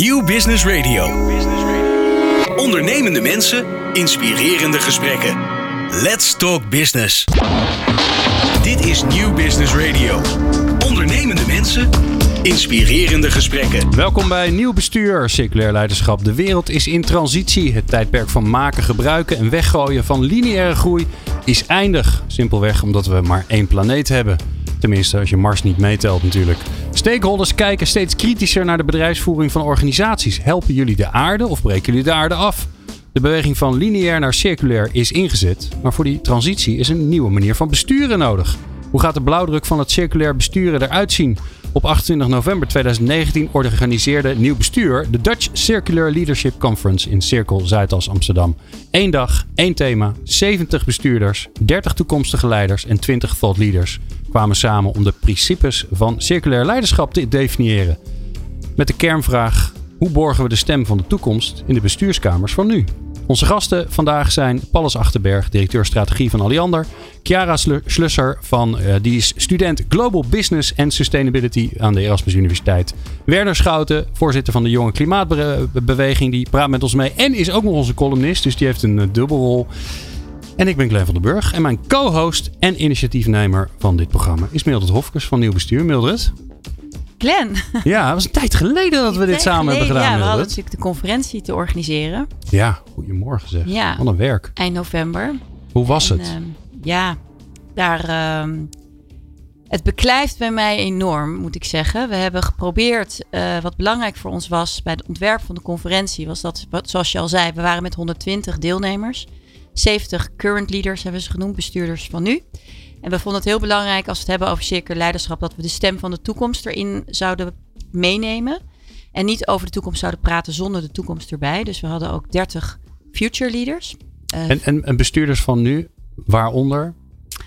Nieuw Business Radio. Ondernemende mensen, inspirerende gesprekken. Let's talk business. Dit is Nieuw Business Radio. Ondernemende mensen, inspirerende gesprekken. Welkom bij Nieuw Bestuur, Circulair Leiderschap. De wereld is in transitie. Het tijdperk van maken, gebruiken en weggooien van lineaire groei is eindig. Simpelweg omdat we maar één planeet hebben. Tenminste, als je Mars niet meetelt natuurlijk. Stakeholders kijken steeds kritischer naar de bedrijfsvoering van organisaties. Helpen jullie de aarde of breken jullie de aarde af? De beweging van lineair naar circulair is ingezet, maar voor die transitie is een nieuwe manier van besturen nodig. Hoe gaat de blauwdruk van het circulair besturen eruit zien? Op 28 november 2019 organiseerde Nieuw Bestuur de Dutch Circular Leadership Conference in Cirkel Zuidas Amsterdam. Eén dag, één thema, 70 bestuurders, 30 toekomstige leiders en 20 thought leaders kwamen samen om de principes van circulair leiderschap te definiëren. Met de kernvraag: hoe borgen we de stem van de toekomst in de bestuurskamers van nu? Onze gasten vandaag zijn Pallas Achterberg, directeur strategie van Alliander. Chiara Schlusser, van, uh, die is student Global Business and Sustainability aan de Erasmus Universiteit. Werner Schouten, voorzitter van de Jonge Klimaatbeweging, die praat met ons mee en is ook nog onze columnist, dus die heeft een uh, dubbelrol. En ik ben Glenn van den Burg en mijn co-host en initiatiefnemer van dit programma is Mildred Hofkes van Nieuw Bestuur. Mildred. Glenn. Ja, het was een tijd geleden dat we dit samen hebben gedaan. Ja, we hadden natuurlijk de conferentie te organiseren. Ja, goedemorgen zeg. Ja. Wat een werk. Eind november. Hoe was het? Uh, ja, daar... Uh, het beklijft bij mij enorm, moet ik zeggen. We hebben geprobeerd, uh, wat belangrijk voor ons was bij het ontwerp van de conferentie, was dat, zoals je al zei, we waren met 120 deelnemers. 70 current leaders hebben ze genoemd, bestuurders van nu. En we vonden het heel belangrijk als we het hebben over circulair leiderschap, dat we de stem van de toekomst erin zouden meenemen. En niet over de toekomst zouden praten zonder de toekomst erbij. Dus we hadden ook 30 future leaders. Uh, en, en, en, bestuurders van nu, waaronder?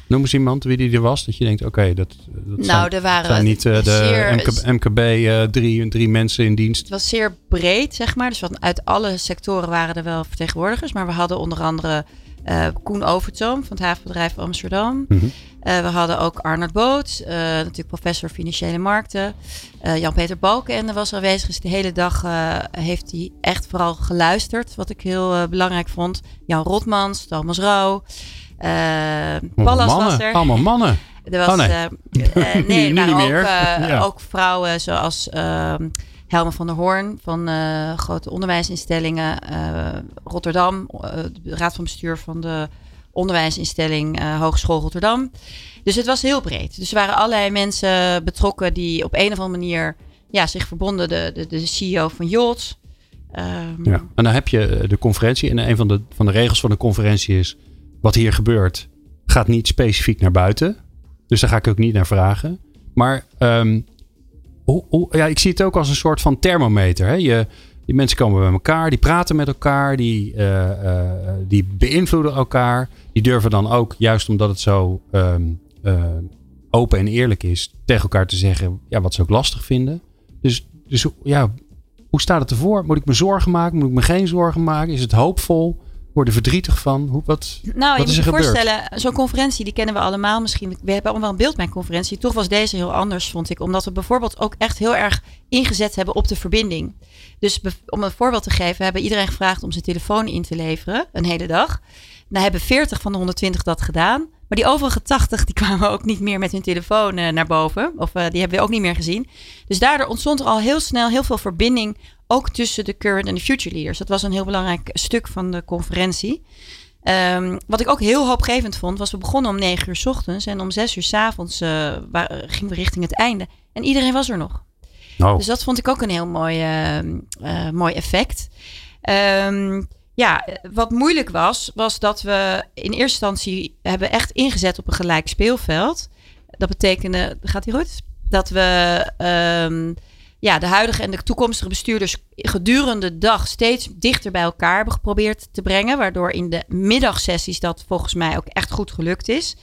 Noem eens iemand wie die er was, dat je denkt, oké, dat, dat nou, zijn, er waren zijn niet uh, de zeer, MKB, MKB uh, drie, drie mensen in dienst. Het was zeer breed, zeg maar. Dus uit alle sectoren waren er wel vertegenwoordigers. Maar we hadden onder andere uh, Koen Overtoom van het havenbedrijf Amsterdam. Mm -hmm. uh, we hadden ook Arnold Boot, uh, natuurlijk professor financiële markten. Jan-Peter Balkenende was aanwezig. Dus de hele dag heeft hij echt vooral geluisterd. Wat ik heel belangrijk vond. Jan Rotmans, Thomas Rauw. Pallas was er. Allemaal mannen. Er was, oh, nee. nee, maar ook, ja. ook vrouwen zoals... Ehm, Helma van der Hoorn van grote onderwijsinstellingen Rotterdam, de raad van bestuur van de onderwijsinstelling Hogeschool Rotterdam. Dus het was heel breed. Dus er waren allerlei mensen betrokken die op een of andere manier ja, zich verbonden. De, de, de CEO van Jolt. Um, ja, en dan heb je de conferentie en een van de, van de regels van de conferentie is wat hier gebeurt gaat niet specifiek naar buiten. Dus daar ga ik ook niet naar vragen. Maar um, ja, ik zie het ook als een soort van thermometer. Hè? Je, die mensen komen bij elkaar, die praten met elkaar, die, uh, uh, die beïnvloeden elkaar. Die durven dan ook, juist omdat het zo um, uh, open en eerlijk is, tegen elkaar te zeggen ja, wat ze ook lastig vinden. Dus, dus ja, hoe staat het ervoor? Moet ik me zorgen maken? Moet ik me geen zorgen maken? Is het hoopvol? Worden verdrietig van? Hoe, wat, nou, wat je moet je voorstellen, zo'n conferentie, die kennen we allemaal misschien. We hebben allemaal een beeld bij een conferentie. Toch was deze heel anders, vond ik. Omdat we bijvoorbeeld ook echt heel erg ingezet hebben op de verbinding. Dus om een voorbeeld te geven, we hebben iedereen gevraagd om zijn telefoon in te leveren, een hele dag. Nou hebben 40 van de 120 dat gedaan. Maar die overige 80 die kwamen ook niet meer met hun telefoon uh, naar boven. Of uh, die hebben we ook niet meer gezien. Dus daardoor ontstond er al heel snel heel veel verbinding ook tussen de current en de future leaders. Dat was een heel belangrijk stuk van de conferentie. Um, wat ik ook heel hoopgevend vond, was we begonnen om 9 uur s ochtends en om 6 uur s avonds uh, gingen we richting het einde. En iedereen was er nog. Oh. Dus dat vond ik ook een heel mooi, uh, uh, mooi effect. Um, ja, wat moeilijk was, was dat we in eerste instantie hebben echt ingezet op een gelijk speelveld. Dat betekende, gaat hij goed? Dat we um, ja, de huidige en de toekomstige bestuurders gedurende de dag steeds dichter bij elkaar hebben geprobeerd te brengen. Waardoor in de middagsessies dat volgens mij ook echt goed gelukt is.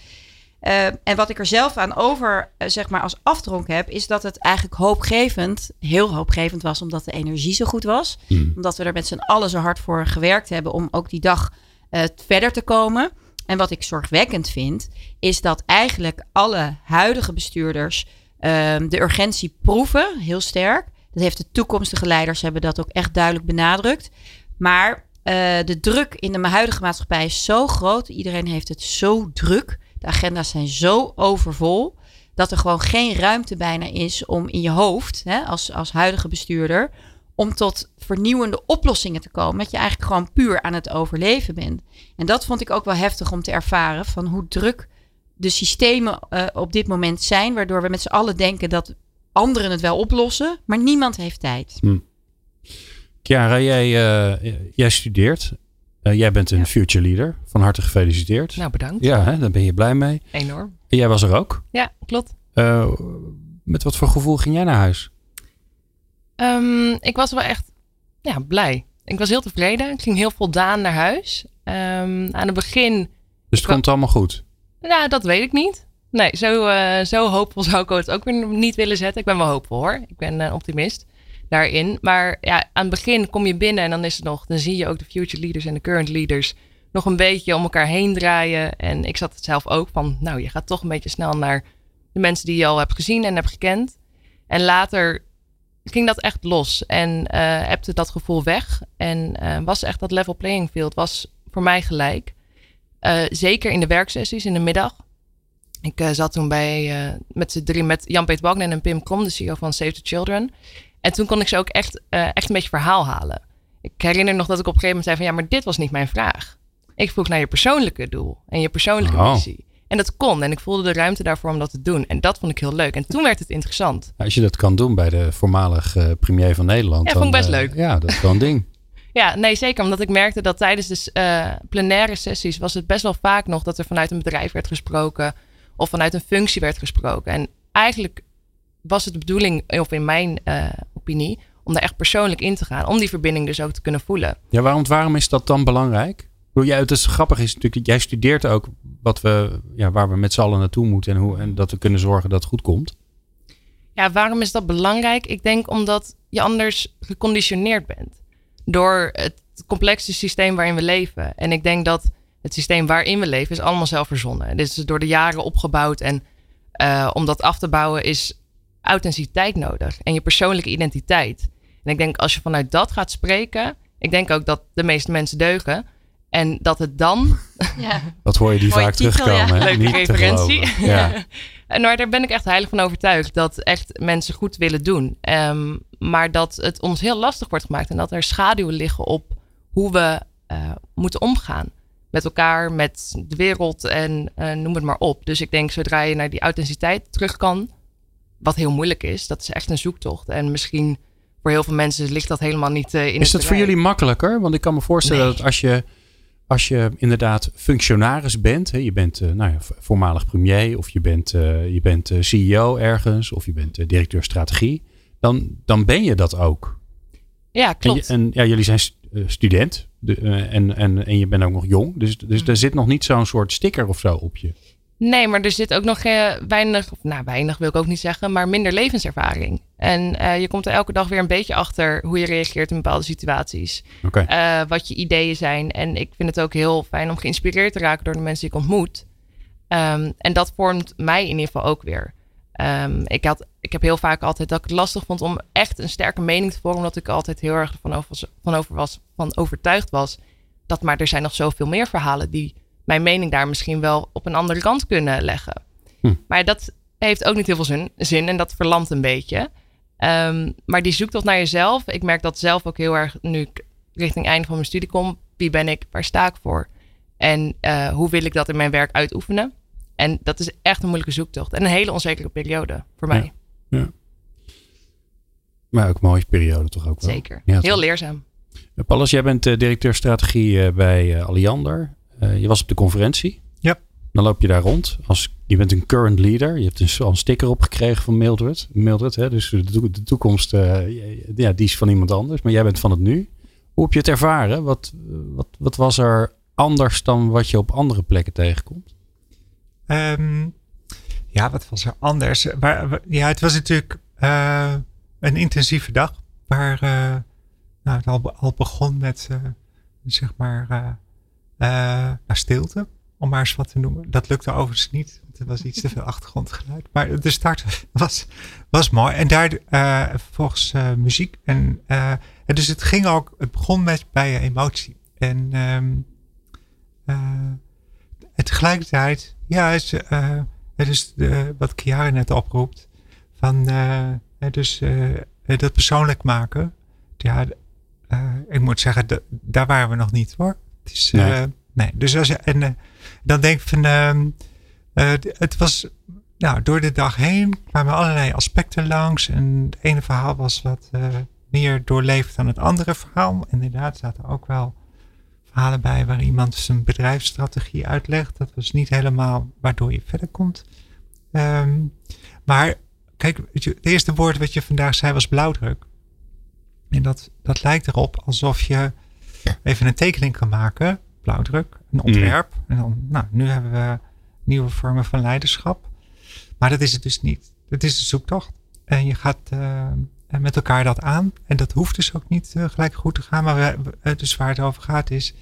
Uh, en wat ik er zelf aan over, uh, zeg maar, als afdronk heb, is dat het eigenlijk hoopgevend, heel hoopgevend was, omdat de energie zo goed was. Hmm. Omdat we er met z'n allen zo hard voor gewerkt hebben om ook die dag uh, verder te komen. En wat ik zorgwekkend vind, is dat eigenlijk alle huidige bestuurders Ehm, de urgentie proeven, heel sterk. Dat heeft de toekomstige leiders hebben dat ook echt duidelijk benadrukt. Maar uh, de druk in de huidige maatschappij is zo groot. Iedereen heeft het zo druk. De agenda's zijn zo overvol. Dat er gewoon geen ruimte bijna is om in je hoofd, hè, als, als huidige bestuurder, om tot vernieuwende oplossingen te komen. Dat je eigenlijk gewoon puur aan het overleven bent. En dat vond ik ook wel heftig om te ervaren. Van hoe druk de systemen uh, op dit moment zijn. Waardoor we met z'n allen denken dat anderen het wel oplossen. Maar niemand heeft tijd. Hm. Chiara, jij, uh, jij studeert. Uh, jij bent een ja. future leader. Van harte gefeliciteerd. Nou, bedankt. Ja, hè, daar ben je blij mee. Enorm. En jij was er ook? Ja, klopt. met wat voor gevoel ging jij naar huis? Um, ik was wel echt ja, blij. Ik was heel tevreden. Ik ging heel voldaan naar huis. Um, aan het begin. Dus het komt allemaal goed? Nou, dat weet ik niet. Nee, zo, uh, zo hoopvol zou ik het ook weer niet willen zetten. Ik ben wel hoopvol hoor. Ik ben uh, optimist daarin. Maar ja, aan het begin kom je binnen en dan is het nog, dan zie je ook de future leaders en de current leaders nog een beetje om elkaar heen draaien. En ik zat het zelf ook van, nou, je gaat toch een beetje snel naar de mensen die je al hebt gezien en hebt gekend. En later ging dat echt los en uh, dat gevoel weg. En was echt dat level playing field, was voor mij gelijk. Uh, zeker in de werksessies in de middag. Ik zat toen bij, met z'n drie met Jan-Peet Wagner en Pim Krom, de CEO van Save the Children. En toen kon ik ze ook echt, echt een beetje verhaal halen. Ik herinner nog dat ik op een gegeven moment zei van ja, maar dit was niet mijn vraag. Ik vroeg naar je persoonlijke doel en je persoonlijke oh. missie. En dat kon. En ik voelde de ruimte daarvoor om dat te doen. En dat vond ik heel leuk. En toen werd het interessant. Als je dat kan doen bij de voormalig uh, premier van Nederland. Ja, dan, vond ik best uh, leuk. Ja, dat is wel een ding. ja, nee, zeker. Omdat ik merkte dat tijdens de uh, plenaire sessies was het best wel vaak nog dat er vanuit een bedrijf werd gesproken. Of vanuit een functie werd gesproken. En eigenlijk was het de bedoeling, of in mijn opinie, om daar echt persoonlijk in te gaan. Om die verbinding dus ook te kunnen voelen. Ja, waarom, waarom is dat dan belangrijk? Ja, het is grappig is natuurlijk, jij studeert ook wat we, ja, waar we met z'n allen naartoe moeten en, hoe, en dat we kunnen zorgen dat het goed komt. Ja, waarom is dat belangrijk? Ik denk omdat je anders geconditioneerd bent door het complexe systeem waarin we leven. En ik denk dat het systeem waarin we leven is allemaal zelf verzonnen. Dit is door de jaren opgebouwd en uh, om dat af te bouwen is authenticiteit nodig en je persoonlijke identiteit. En ik denk als je vanuit dat gaat spreken, ik denk ook dat de meeste mensen deugen. En dat het dan. Ja. Dat hoor je die vaak titel, terugkomen. Ja. Leuke referentie. Ja. en maar daar ben ik echt heilig van overtuigd. Dat echt mensen goed willen doen. Um, maar dat het ons heel lastig wordt gemaakt. En dat er schaduwen liggen op hoe we uh, moeten omgaan. Met elkaar, met de wereld en uh, noem het maar op. Dus ik denk zodra je naar die authenticiteit terug kan. Wat heel moeilijk is. Dat is echt een zoektocht. En misschien voor heel veel mensen ligt dat helemaal niet uh, in Is dat voor jullie makkelijker? Want ik kan me voorstellen nee. dat als je als je inderdaad functionaris bent, hè, je bent uh, nou ja, voormalig premier of je bent, uh, je bent uh, CEO ergens of je bent directeur strategie, dan, dan ben je dat ook. Ja, klopt. En, en ja, jullie zijn student de, en, en, en je bent ook nog jong, dus, dus er zit nog niet zo'n soort sticker of zo op je. Nee, maar er zit ook nog uh, weinig, of nou weinig wil ik ook niet zeggen, maar minder levenservaring. En uh, je komt er elke dag weer een beetje achter hoe je reageert in bepaalde situaties. Okay. Uh, wat je ideeën zijn. En ik vind het ook heel fijn om geïnspireerd te raken door de mensen die ik ontmoet. Um, en dat vormt mij in ieder geval ook weer. Um, ik, had, ik heb heel vaak altijd dat ik het lastig vond om echt een sterke mening te vormen. Omdat ik altijd heel erg van, over, van, over was, van overtuigd was. Dat maar er zijn nog zoveel meer verhalen die mijn mening daar misschien wel op een andere kant kunnen leggen. Hm. Maar dat heeft ook niet heel veel zin, zin en dat verlamt een beetje. Um, maar die zoektocht naar jezelf, ik merk dat zelf ook heel erg nu ik richting einde van mijn studie kom. Wie ben ik? Waar sta ik voor? En uh, hoe wil ik dat in mijn werk uitoefenen? En dat is echt een moeilijke zoektocht en een hele onzekere periode voor mij. Ja, ja. Maar ook een mooie periode toch ook wel? Zeker. Ja, heel leerzaam. Paulus, jij bent uh, directeur strategie uh, bij Alliander. Uh, je was op de conferentie. Ja. Dan loop je daar rond. Als, je bent een current leader. Je hebt een, al een sticker opgekregen van Mildred. Mildred hè? Dus de, de toekomst, uh, ja, die is van iemand anders. Maar jij bent van het nu. Hoe heb je het ervaren? Wat, wat, wat was er anders dan wat je op andere plekken tegenkomt? Um, ja, wat was er anders? Maar, ja, het was natuurlijk uh, een intensieve dag. Waar nou, het al, al begon met, zeg maar naar stilte. om maar eens wat te noemen. Dat lukte overigens niet. Want er was iets te veel achtergrondgeluid. Maar de start was, was mooi. En daar uh, volgens uh, muziek. En, dus het ging ook, het begon met bij emotie. En, um, en tegelijkertijd, ja, is, het is wat Chiara net oproept. Van dus dat persoonlijk maken. Ja, ik moet zeggen, daar waren we nog niet hoor. Het is, nee. nee. Dus als je, en dan denk ik van, uh, het was, nou, door de dag heen kwamen allerlei aspecten langs. En het ene verhaal was wat meer doorleefd dan het andere verhaal. Inderdaad, zaten ook wel verhalen bij waar iemand zijn bedrijfsstrategie uitlegt. Dat was niet helemaal waardoor je verder komt. Um, maar kijk, het eerste woord wat je vandaag zei was blauwdruk. En dat, dat lijkt erop alsof je even een tekening kan maken blauwdruk, een mm. ontwerp. En dan, nou, nu hebben we nieuwe vormen van leiderschap. Maar dat is het dus niet. Het is een zoektocht. En je gaat uh, met elkaar dat aan. En dat hoeft dus ook niet uh, gelijk goed te gaan. Maar we, dus waar het over gaat is,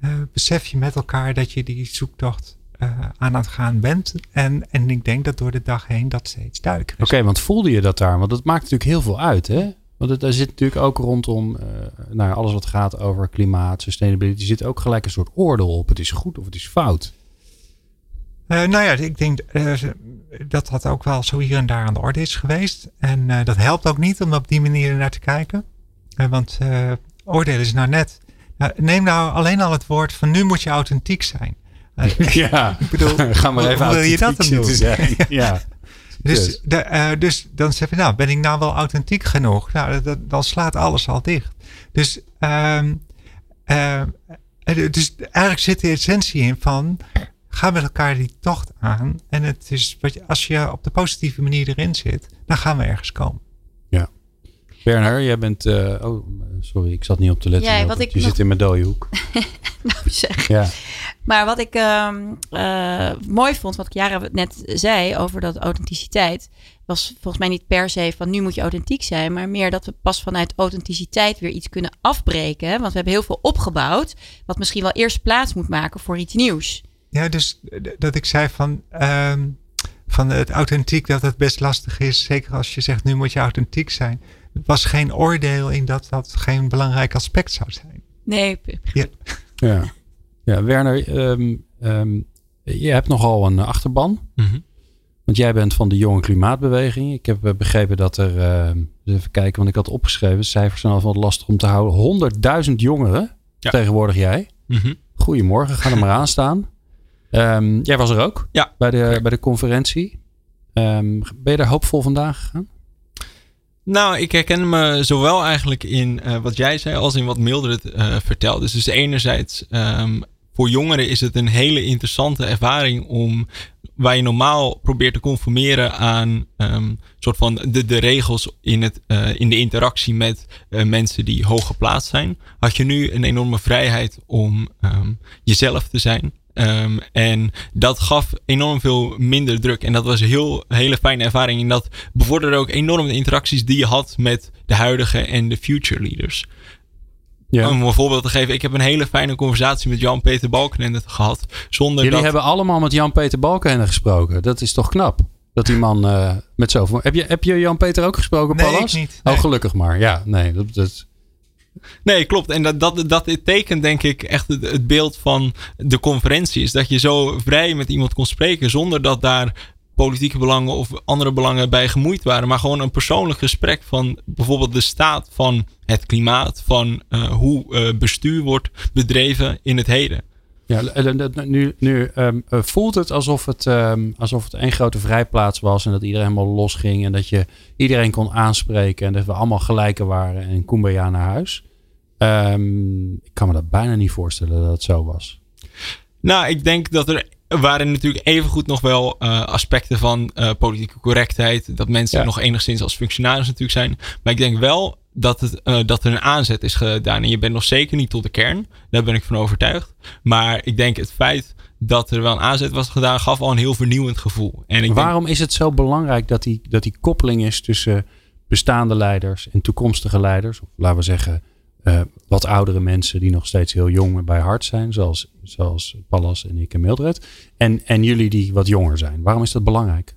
uh, besef je met elkaar dat je die zoektocht aan aan het gaan bent. En, en ik denk dat door de dag heen dat steeds duidelijker is. Oké, want voelde je dat daar? Want dat maakt natuurlijk heel veel uit, hè? Want er zit natuurlijk ook rondom uh, nou, alles wat gaat over klimaat, sustainability, zit ook gelijk een soort oordeel op. Het is goed of het is fout. Uh, nou ja, ik denk uh, dat dat ook wel zo hier en daar aan de orde is geweest. En dat helpt ook niet om op die manier naar te kijken. want oordeel is nou net. Nou, neem nou alleen al het woord van nu moet je authentiek zijn. ja, ik bedoel, ga maar even hoe wil je dat dan doen? Zijn. ja. Dus, de, uh, dus dan zeg je, nou, ben ik nou wel authentiek genoeg? Nou, dat, dan slaat alles al dicht. Dus, um, uh, dus eigenlijk zit de essentie in van, ga met elkaar die tocht aan. En het is, wat je, als je op de positieve manier erin zit, dan gaan we ergens komen. Ja. Werner, jij bent, uh, oh, sorry, ik zat niet op te letten. Ja, wat ik je zit in mijn dode hoek. nou zeg. Ja. Maar wat ik uh, uh, mooi vond, wat Chiara net zei over dat authenticiteit, was volgens mij niet per se van nu moet je authentiek zijn, maar meer dat we pas vanuit authenticiteit weer iets kunnen afbreken. Want we hebben heel veel opgebouwd, wat misschien wel eerst plaats moet maken voor iets nieuws. Ja, dus dat ik zei van, uh, van het authentiek dat het best lastig is, zeker als je zegt nu moet je authentiek zijn. Het was geen oordeel in dat dat geen belangrijk aspect zou zijn. Nee. Ja. ja. Ja, Werner, um, um, je hebt nogal een achterban. Mm Want jij bent van de jonge klimaatbeweging. Ik heb eh, begrepen dat er, uh, even kijken, want ik had opgeschreven, cijfers zijn altijd wat lastig om te houden. 100.000 jongeren ja. tegenwoordig jij. Mm Goedemorgen, ga er maar aan staan. Um, jij was er ook ja, bij, de, bij de conferentie. ben je er hoopvol vandaag gegaan? Nou, ik herken me zowel eigenlijk in uh, wat jij zei als in wat Mildred uh, vertelde. Dus, dus enerzijds um, voor jongeren is het een hele interessante ervaring om waar je normaal probeert te conformeren aan um, soort van de, de regels in, het, uh, in de interactie met uh, mensen die hoog geplaatst zijn, had je nu een enorme vrijheid om um, jezelf te zijn. Um, en dat gaf enorm veel minder druk. En dat was een heel, hele fijne ervaring. En dat bevorderde ook enorm de interacties die je had met de huidige en de future leaders. Ja. Om een voorbeeld te geven, ik heb een hele fijne conversatie met Jan-Peter Balkenende gehad. Zonder Jullie hebben allemaal met Jan-Peter Balkenende gesproken. Dat is toch knap? Dat die man uh, met zoveel... Heb je, heb je Jan-Peter ook gesproken, nee, Pallas? niet. Nee. Oh, gelukkig maar. Ja, nee, dat... dat... Nee, klopt. En dat, dat, dat tekent denk ik echt het, het, beeld van de conferentie. Is dat je zo vrij met iemand kon spreken zonder dat daar politieke belangen of andere belangen bij gemoeid waren. Maar gewoon een persoonlijk gesprek van bijvoorbeeld de staat van het klimaat. Van uh, hoe uh, bestuur wordt bedreven in het heden. Ja, nu, nu um, voelt het alsof het, um, alsof het één grote vrijplaats was en dat iedereen helemaal los ging en dat je iedereen kon aanspreken en dat we allemaal gelijken waren en Kumbaya naar huis. Um, ik kan me dat bijna niet voorstellen dat het zo was. Nou, ik denk dat er waren natuurlijk evengoed nog wel uh, aspecten van uh, politieke correctheid. Dat mensen ja. nog enigszins als functionaris natuurlijk zijn. Maar ik denk wel dat, het, uh, dat er een aanzet is gedaan. En je bent nog zeker niet tot de kern. Daar ben ik van overtuigd. Maar ik denk het feit dat er wel een aanzet was gedaan, gaf al een heel vernieuwend gevoel. En ik Waarom denk, is het zo belangrijk dat die, dat die koppeling is tussen bestaande leiders en toekomstige leiders? Of laten we zeggen, eh, wat oudere mensen die nog steeds heel jong bij hart zijn, zoals, zoals Pallas en ik en Mildred. En, en jullie die wat jonger zijn. Waarom is dat belangrijk?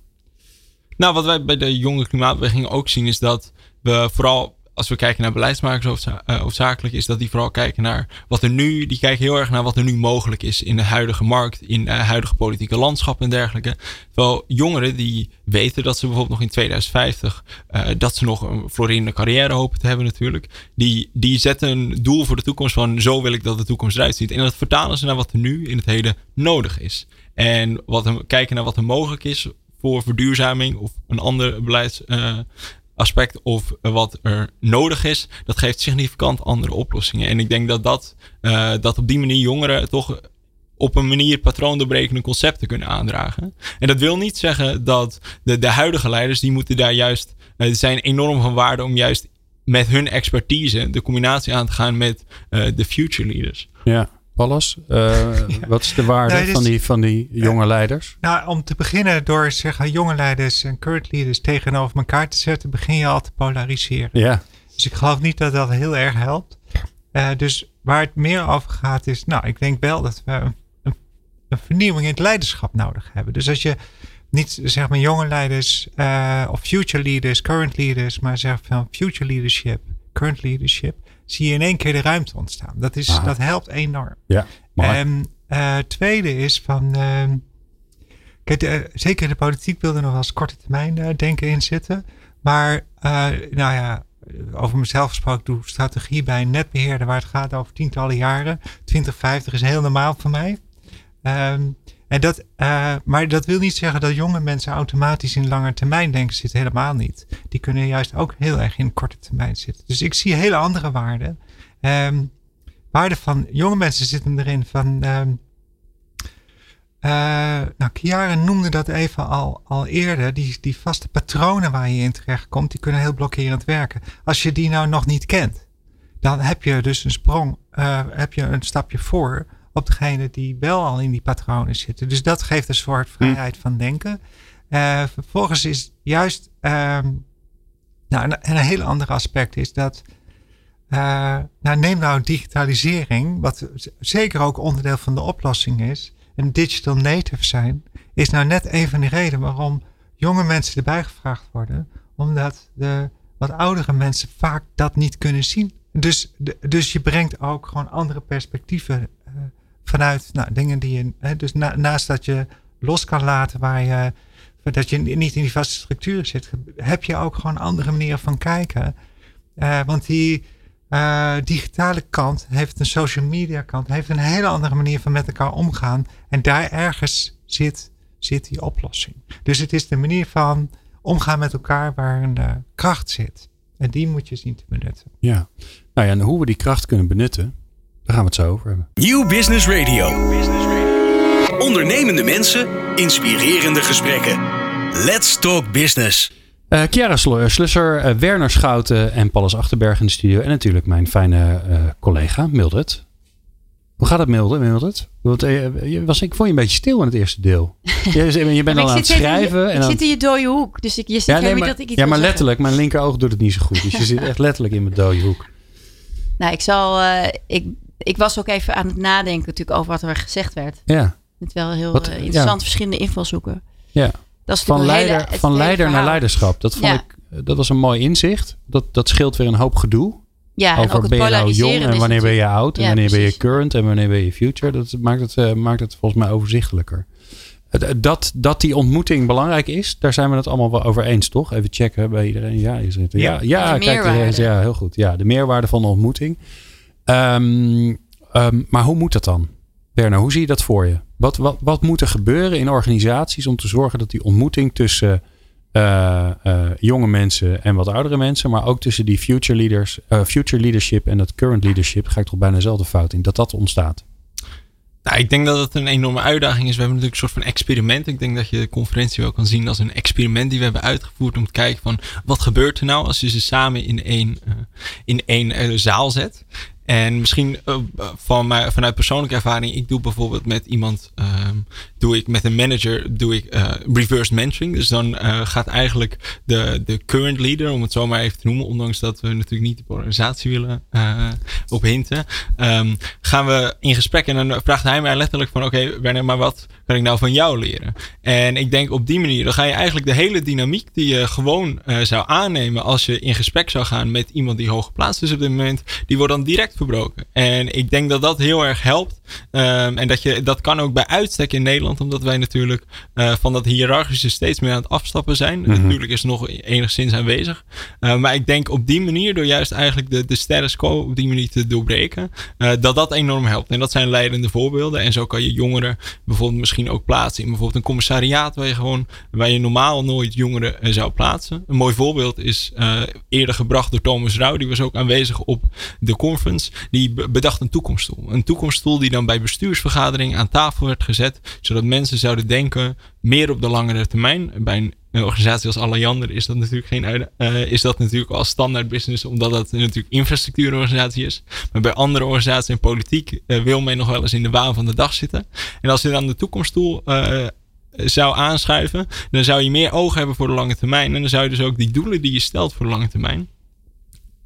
Nou, wat wij bij de jonge klimaatbeweging ook zien is dat we vooral als we kijken naar beleidsmakers hoofdzakelijk, is dat die vooral kijken naar wat er nu, die kijken heel erg naar wat er nu mogelijk is in de huidige markt, in de huidige politieke landschap en dergelijke. Terwijl jongeren die weten dat ze bijvoorbeeld nog in 2050, uh, dat ze nog een florerende carrière hopen te hebben natuurlijk, die, die zetten een doel voor de toekomst van zo wil ik dat de toekomst eruit ziet. En dat vertalen ze naar wat er nu in het heden nodig is. En wat er, kijken naar wat er mogelijk is voor verduurzaming of een ander beleids, aspect of wat er nodig is, dat geeft significant andere oplossingen. En ik denk dat, dat, uh, dat op die manier jongeren toch op een manier patroondoorbrekende concepten kunnen aandragen. En dat wil niet zeggen dat de, de huidige leiders, die moeten daar juist, uh, zijn enorm van waarde om juist met hun expertise de combinatie aan te gaan met uh, de future leaders. Ja. Pallas, uh, wat is de waarde dus, van, die, van die jonge leiders? Nou, om te beginnen door zeggen jonge leiders en current leaders tegenover elkaar te zetten, begin je al te polariseren. Ja. Dus ik geloof niet dat dat heel erg helpt. Uh, dus waar het meer over gaat is, nou, ik denk wel dat we een, een, een, vernieuwing in het leiderschap nodig hebben. Dus als je niet zeg maar jonge leiders of future leaders, current leaders, maar zeg van future leadership, current leadership zie je in één keer de ruimte ontstaan. Dat, is, dat helpt enorm. Ja, En uh, tweede is van. Uh, kijk, de, zeker in de politiek wil er nog wel eens korte termijn uh, denken in zitten. Maar, nou ja, over mezelf gesproken, doe strategie bij een netbeheerder waar het gaat over tientallen jaren. 2050 is heel normaal voor mij. Um, en dat, uh, maar dat wil niet zeggen dat jonge mensen automatisch in lange termijn denken zitten. Helemaal niet. Die kunnen juist ook heel erg in korte termijn zitten. Dus ik zie hele andere waarden. Um, waarden van jonge mensen zitten erin van. Um, uh, nou, noemde dat even al, al eerder. Die, die vaste patronen waar je in terecht komt, die kunnen heel blokkerend werken. Als je die nou nog niet kent, dan heb je dus een sprong, uh, heb je een stapje voor op degene die wel al in die patronen zitten. Dus dat geeft een soort vrijheid van denken. Uh, vervolgens is juist, um, nou, een, een heel ander aspect is dat, uh, nou, neem nou digitalisering, wat zeker ook onderdeel van de oplossing is, en digital native zijn, is nou net een van de redenen waarom jonge mensen erbij gevraagd worden, omdat de wat oudere mensen vaak dat niet kunnen zien. Dus, dus je brengt ook gewoon andere perspectieven vanuit nou, dingen die je. Hè, dus na, naast dat je los kan laten waar je. dat je niet in die vaste structuur zit, heb je ook gewoon andere manieren van kijken. Uh, want die uh, digitale kant heeft een social media kant, heeft een hele andere manier van met elkaar omgaan. En daar ergens zit, zit die oplossing. Dus het is de manier van omgaan met elkaar waar een uh, kracht zit. En die moet je zien te benutten. Ja, nou ja, en hoe we die kracht kunnen benutten, daar gaan we het zo over hebben. Nieuw Business Radio. Ondernemende mensen, inspirerende gesprekken. Let's talk business. Uh, Chiara Slusser, uh, Werner Schouten en Paulus Achterberg in de studio. En natuurlijk mijn fijne uh, collega Mildred. Hoe gaat het Mildred? Mildred? Want, je was, ik vond je een beetje stil in het eerste deel. Je, je bent al aan het schrijven. Je, en ik dan... zit in je dode hoek. Dus ik, je ziet ja, nee, maar, dat ik iets Ja, maar letterlijk. Mijn linkeroog doet het niet zo goed. Dus je zit echt letterlijk in mijn dode hoek. Nou, ik zal... ik, ik was ook even aan het nadenken natuurlijk over wat er gezegd werd. Ja. Het wel heel wat, uh, interessant, ja. verschillende invalshoeken. Ja. Dat is van leider, hele, van leider naar leiderschap. Dat vond Ja. ik, dat was een mooi inzicht. Dat, dat scheelt weer een hoop gedoe. Ja, en ook Over het ben je nou polariseren jong en is wanneer ben je oud en Ja, wanneer ben je current en wanneer ben je future. Dat maakt het, eh, maakt het volgens mij overzichtelijker. Het- Dat, dat die ontmoeting belangrijk is, daar zijn we het allemaal wel over eens, toch? Even checken bij iedereen. Ja, je zegt, ja, Ja. ja, kijk, ja, heel goed. Ja, de meerwaarde van de ontmoeting. Ehm, ehm, maar hoe moet dat dan? Werner, hoe zie je dat voor je? Wat, wat, wat moet er gebeuren in organisaties om te zorgen dat die ontmoeting tussen eh, eh, jonge mensen en wat oudere mensen, maar ook tussen die future leaders, eh, future leadership en dat current leadership, ga ik toch bijna dezelfde fout in, dat dat ontstaat? Nou, ik denk dat het een enorme uitdaging is. We hebben natuurlijk een soort van experiment. Ik denk dat je de conferentie wel kan zien als een experiment die we hebben uitgevoerd om te kijken van wat gebeurt er nou als je ze samen in één, in één zaal zet. En misschien eh, van mij, vanuit persoonlijke ervaring, ik doe bijvoorbeeld met iemand, ehm, doe ik met een manager, doe ik eh, reverse mentoring. Dus dan eh, gaat eigenlijk de, de current leader, om het zo maar even te noemen, ondanks dat we natuurlijk niet de polarisatie willen, op hinten. Ehm, gaan we in gesprek en dan vraagt hij mij letterlijk van oké okay, Werner, maar wat kan ik nou van jou leren? En ik denk op die manier, dan ga je eigenlijk de hele dynamiek die je gewoon uh, zou aannemen als je in gesprek zou gaan met iemand die hoog geplaatst is op dit moment, die wordt dan direct verbroken. En ik denk dat dat heel erg helpt. Um, en dat, je, dat kan ook bij uitstek in Nederland, omdat wij natuurlijk uh, van dat hiërarchische steeds meer aan het afstappen zijn. Mhm. Natuurlijk is het nog enigszins aanwezig. Uh, maar ik denk op die manier, door juist eigenlijk de, de status quo op die manier te doorbreken, dat dat enorm helpt. En dat zijn leidende voorbeelden. En zo kan je jongeren bijvoorbeeld misschien ook plaatsen in bijvoorbeeld een commissariaat waar je gewoon, waar je normaal nooit jongeren zou plaatsen. Een mooi voorbeeld is eerder gebracht door Thomas Rauw. Die was ook aanwezig op de conference. Die bedacht een toekomststoel. Een toekomststoel die dan bij bestuursvergadering aan tafel werd gezet. Zodat mensen zouden denken meer op de langere termijn. Bij een, een organisatie als Alliander is dat natuurlijk geen uh, is dat natuurlijk al standaard business, omdat dat natuurlijk infrastructuurorganisatie is. Maar bij andere organisaties en politiek uh, wil men nog wel eens in de waan van de dag zitten. En als je dan de toekomststoel uh, zou aanschuiven, dan zou je meer oog hebben voor de lange termijn. En dan zou je dus ook die doelen die je stelt voor de lange termijn,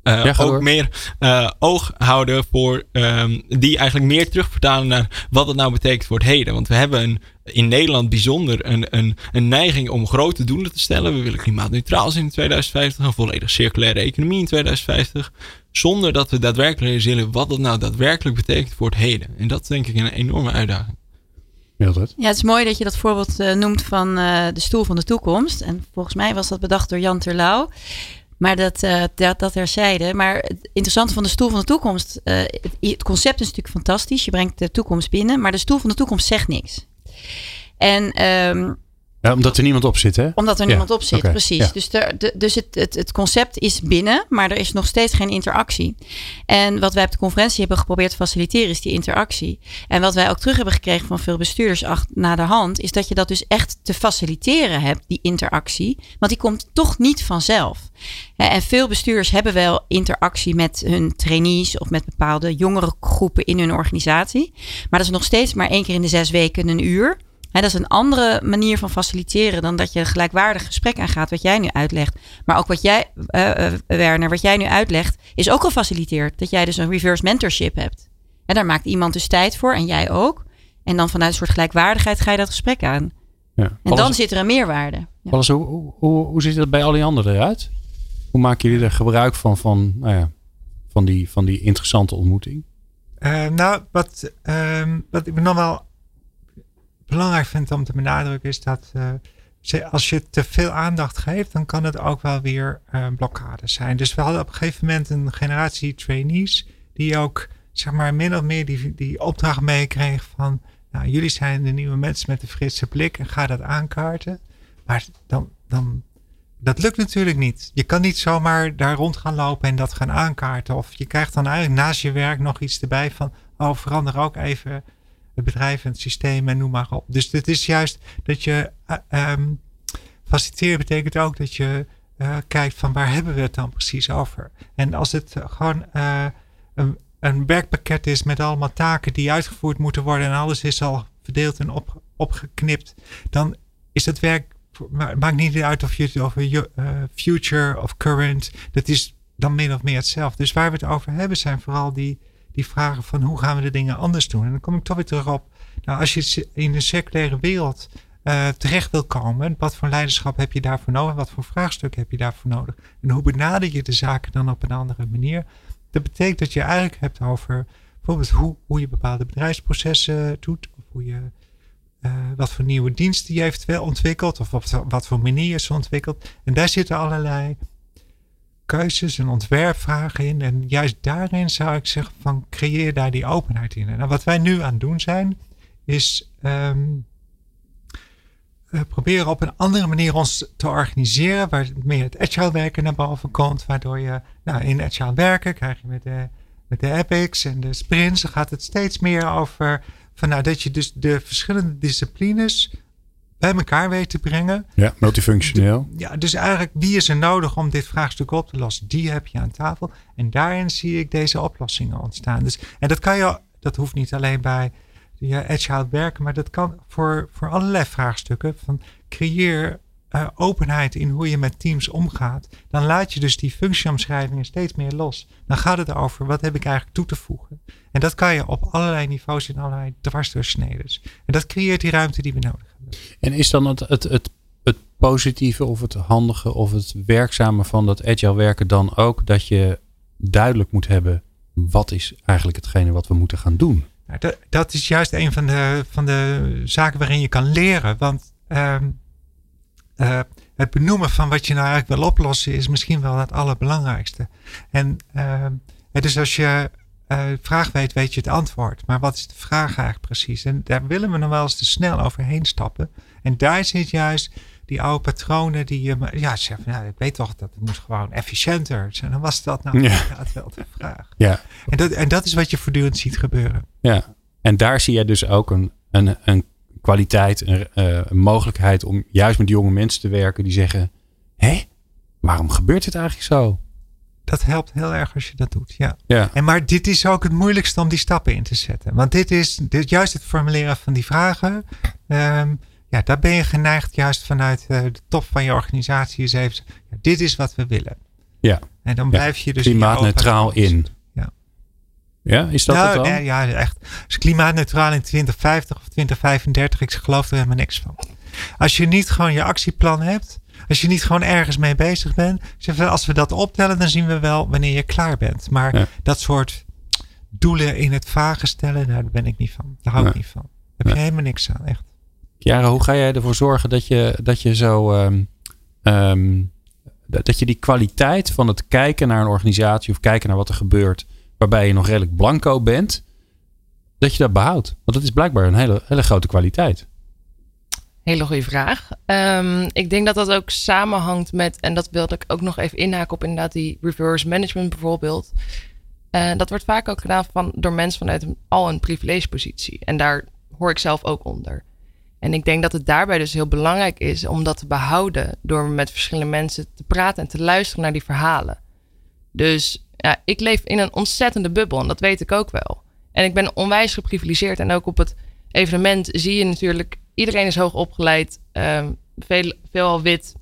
uh, ja, ook door. meer uh, oog houden voor um, die eigenlijk meer terugvertalen naar wat het nou betekent voor het heden. Want we hebben een, in Nederland bijzonder een, een, een neiging om grote doelen te stellen. We willen klimaatneutraal zijn in 2050, een volledig circulaire economie in 2050. Zonder dat we daadwerkelijk realiseren wat dat nou daadwerkelijk betekent voor het heden. En dat is denk ik een enorme uitdaging. Ja, het is mooi dat je dat voorbeeld uh, noemt van uh, de stoel van de toekomst. En volgens mij was dat bedacht door Jan Terlouw. Maar dat, uh, dat, dat terzijde. Maar het interessante van de stoel van de toekomst. Uh, het, het, concept is natuurlijk fantastisch. Je brengt de toekomst binnen. Maar de stoel van de toekomst zegt niks. En um, ja, omdat er niemand op zit, hè? Omdat er ja. niemand op zit, okay. precies. Ja. Dus, de, de, dus het, het, het, concept is binnen, maar er is nog steeds geen interactie. En wat wij op de conferentie hebben geprobeerd te faciliteren, is die interactie. En wat wij ook terug hebben gekregen van veel bestuurders na de hand, is dat je dat dus echt te faciliteren hebt, die interactie. Want die komt toch niet vanzelf. En veel bestuurders hebben wel interactie met hun trainees of met bepaalde jongere groepen in hun organisatie. Maar dat is nog steeds maar één keer in de zes weken een uur. He, dat is een andere manier van faciliteren dan dat je een gelijkwaardig gesprek aangaat, wat jij nu uitlegt. Maar ook wat jij, uh, uh, Werner, wat jij nu uitlegt, is ook gefaciliteerd. Dat jij dus een reverse mentorship hebt. En daar maakt iemand dus tijd voor en jij ook. En dan vanuit een soort gelijkwaardigheid ga je dat gesprek aan. Ja. En Alles, dan zit er een meerwaarde. Ja. Alles, hoe, hoe, hoe, hoe ziet dat bij Alliander eruit? Hoe maken jullie er gebruik van, van, nou ja, van, die, van die interessante ontmoeting? Uh, nou, wat, um, wat ik nog wel belangrijk vind om te benadrukken is dat uh, als je te veel aandacht geeft, dan kan het ook wel weer uh, blokkade zijn. Dus we hadden op een gegeven moment een generatie trainees die ook zeg maar min of meer die, die opdracht meekregen van nou, jullie zijn de nieuwe mensen met de frisse blik en ga dat aankaarten. Maar dan, dan, dat lukt natuurlijk niet. Je kan niet zomaar daar rond gaan lopen en dat gaan aankaarten. Of je krijgt dan eigenlijk naast je werk nog iets erbij van, oh verander ook even het bedrijf en het systeem en noem maar op. Dus het is juist dat je uh, um, faciliteren betekent ook dat je uh, kijkt van waar hebben we het dan precies over. En als het gewoon uh, een, een, werkpakket is met allemaal taken die uitgevoerd moeten worden en alles is al verdeeld en op, opgeknipt, dan is het werk, maakt niet uit of je het over future of current, dat is dan min of meer hetzelfde. Dus waar we het over hebben zijn vooral die die vragen van hoe gaan we de dingen anders doen. En dan kom ik toch weer terug op, nou, als je in een circulaire wereld uh, terecht wil komen, wat voor leiderschap heb je daarvoor nodig? Wat voor vraagstuk heb je daarvoor nodig? En hoe benader je de zaken dan op een andere manier? Dat betekent dat je eigenlijk hebt over bijvoorbeeld hoe, hoe je bepaalde bedrijfsprocessen doet, of hoe je uh, wat voor nieuwe diensten je eventueel ontwikkelt, of op wat voor manier je ze ontwikkelt. En daar zitten allerlei keuzes en ontwerpvragen in. En juist daarin zou ik zeggen van creëer daar die openheid in. En wat wij nu aan het doen zijn, is uh, proberen op een andere manier ons te organiseren, waar meer het agile werken naar boven komt, waardoor je nou, in agile werken krijg je met de, met de epics en de sprints, dan gaat het steeds meer over van nou, dat je dus de verschillende disciplines bij elkaar weet te brengen. Ja, multifunctioneel. Ja, dus eigenlijk wie is er nodig om dit vraagstuk op te lossen? Die heb je aan tafel. En daarin zie ik deze oplossingen ontstaan. Dus, en dat kan je, dat hoeft niet alleen bij je agile werken, maar dat kan voor, voor allerlei vraagstukken. Van creëer eh, openheid in hoe je met teams omgaat, dan laat je dus die functieomschrijvingen steeds meer los. Dan gaat het over wat heb ik eigenlijk toe te voegen. En dat kan je op allerlei niveaus in allerlei dwarsdoorsneden. En dat creëert die ruimte die we nodig hebben. En is dan het, het, het, het positieve of het handige of het werkzame van dat agile werken dan ook dat je duidelijk moet hebben wat is eigenlijk hetgene wat we moeten gaan doen? Nou, dat, is juist een van de, van de zaken waarin je kan leren. Want uh, uh, het benoemen van wat je nou eigenlijk wil oplossen is misschien wel het allerbelangrijkste. En uh, dus als je uh, vraag weet, weet je het antwoord. Maar wat is de vraag eigenlijk precies? En daar willen we nog wel eens te snel overheen stappen. En daar zit juist die oude patronen die je, ja, zeggen, nou, ik weet toch dat het moet gewoon efficiënter zijn. Dan was dat nou ja. inderdaad wel de vraag. Ja. En, dat, en dat is wat je voortdurend ziet gebeuren. Ja, en daar zie je dus ook een, een, een kwaliteit, een, uh, een mogelijkheid om juist met jonge mensen te werken die zeggen, hé, waarom gebeurt dit eigenlijk zo? Dat helpt heel erg als je dat doet, ja. ja. En maar dit is ook het moeilijkste om die stappen in te zetten. Want dit is dit, juist het formuleren van die vragen. Um, ja, daar ben je geneigd juist vanuit uh, de top van je organisatie is even, ja, dit is wat we willen. Ja. En dan blijf je dus klimaatneutraal in. Ja. Ja, is dat nou, het al? Nee, ja, echt. Dus klimaatneutraal in 2050 of 2035, ik geloof er helemaal niks van. Als je niet gewoon je actieplan hebt, als je niet gewoon ergens mee bezig bent, als we dat optellen, dan zien we wel wanneer je klaar bent. Maar ja. dat soort doelen in het vage stellen, nou, daar ben ik niet van. Daar hou ik niet van. Daar heb je helemaal niks aan, echt. Jara, hoe ga jij ervoor zorgen dat je, dat je zo. Um, um, dat je die kwaliteit van het kijken naar een organisatie of kijken naar wat er gebeurt, waarbij je nog redelijk blanco bent, dat je dat behoudt? Want dat is blijkbaar een hele, hele grote kwaliteit. Hele goede vraag. Um, ik denk dat dat ook samenhangt met, en dat wilde ik ook nog even inhaken op inderdaad die reverse management bijvoorbeeld. Uh, dat wordt vaak ook gedaan van, door mensen vanuit een, al een privilegepositie. En daar hoor ik zelf ook onder. En ik denk dat het daarbij dus heel belangrijk is om dat te behouden door met verschillende mensen te praten en te luisteren naar die verhalen. Dus ja, ik leef in een ontzettende bubbel en dat weet ik ook wel. En ik ben onwijs geprivilegeerd en ook op het evenement zie je natuurlijk, iedereen is hoog opgeleid, um, veel, veelal wit.